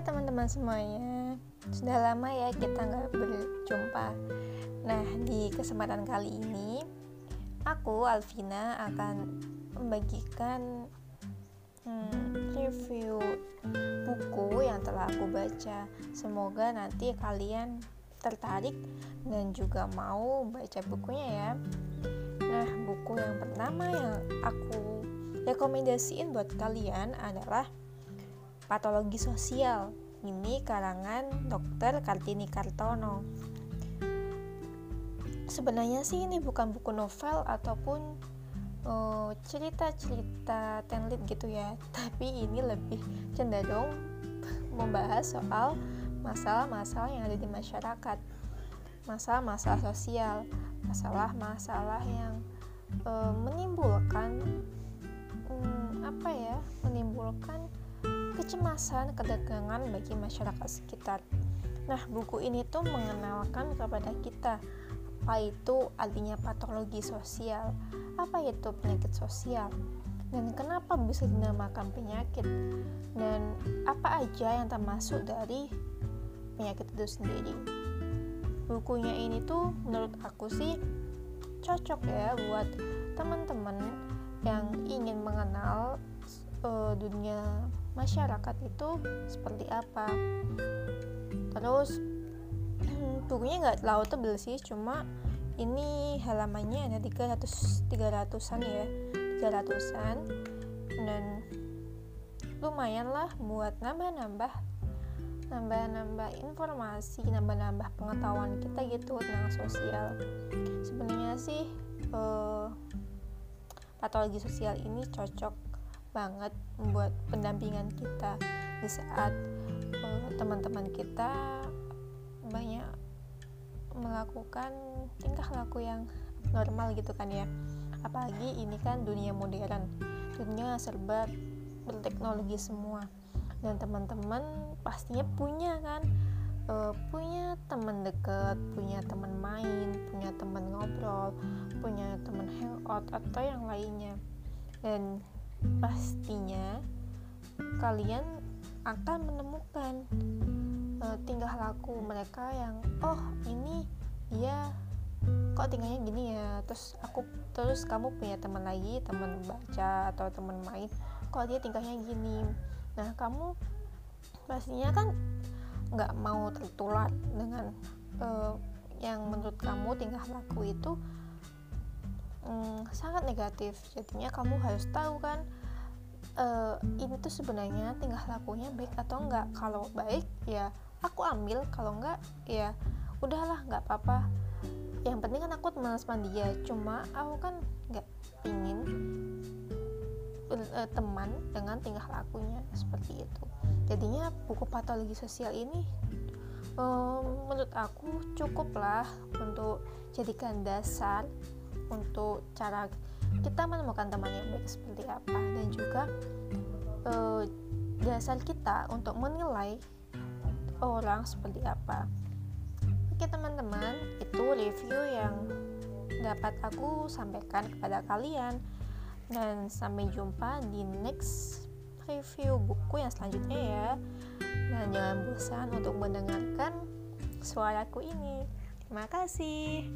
teman-teman semuanya. Sudah lama ya kita nggak berjumpa. Nah di kesempatan kali ini Aku, Alvina, akan membagikan hmm, review buku yang telah aku baca. Semoga nanti kalian tertarik dan juga mau baca bukunya ya. Nah buku yang pertama yang aku rekomendasiin buat kalian adalah Patologi Sosial. Ini karangan Dr. Kartini Kartono. Sebenarnya sih ini bukan buku novel ataupun uh, cerita-cerita template gitu ya, tapi ini lebih cenderung membahas soal masalah-masalah yang ada di masyarakat, masalah-masalah sosial, masalah-masalah yang uh, menimbulkan um, apa ya, menimbulkan kecemasan, kedatangan bagi masyarakat sekitar. Nah, buku ini tuh mengenalkan kepada kita apa itu artinya patologi sosial, apa itu penyakit sosial, dan kenapa bisa dinamakan penyakit, dan apa aja yang termasuk dari penyakit itu sendiri. Bukunya ini tuh menurut aku sih cocok ya buat teman-teman yang ingin mengenal uh, dunia masyarakat itu seperti apa. Terus bukunya nggak terlalu tebel sih cuma ini halamannya ada 300 300-an ya 300-an dan lumayan lah buat nambah-nambah nambah-nambah informasi nambah-nambah pengetahuan kita gitu tentang sosial. Sebenarnya sih uh, patologi sosial ini cocok banget membuat pendampingan kita. Di saat uh, teman-teman kita banyak melakukan tingkah laku yang normal gitu kan ya. Apalagi ini kan dunia modern dunia serba berteknologi semua. Dan teman-teman pastinya punya kan uh, punya teman dekat punya teman main punya teman ngobrol punya teman hangout atau yang lainnya. Dan pastinya kalian akan menemukan uh, tingkah laku mereka yang oh ini dia kok tinggalnya gini ya? Terus aku terus kamu punya teman lagi teman baca atau teman main kok dia tingkahnya gini? Nah kamu pastinya kan nggak mau tertular dengan uh, yang menurut kamu tingkah laku itu hmm, sangat negatif. Jadinya kamu harus tahu kan uh, ini tuh sebenarnya tingkah lakunya baik atau enggak. Kalau baik ya aku ambil. Kalau enggak ya udahlah nggak apa-apa. Yang penting kan aku teman dia cuma aku kan nggak ingin uh, teman dengan tingkah lakunya seperti itu. Jadinya buku patologi sosial ini um, menurut aku cukuplah untuk jadikan dasar untuk cara kita menemukan teman yang baik seperti apa dan juga uh, dasar kita untuk menilai orang seperti apa. Oke teman-teman, itu review yang dapat aku sampaikan kepada kalian dan sampai jumpa di next review buku yang selanjutnya ya. Dan jangan bosan untuk mendengarkan suaraku ini. Terima kasih.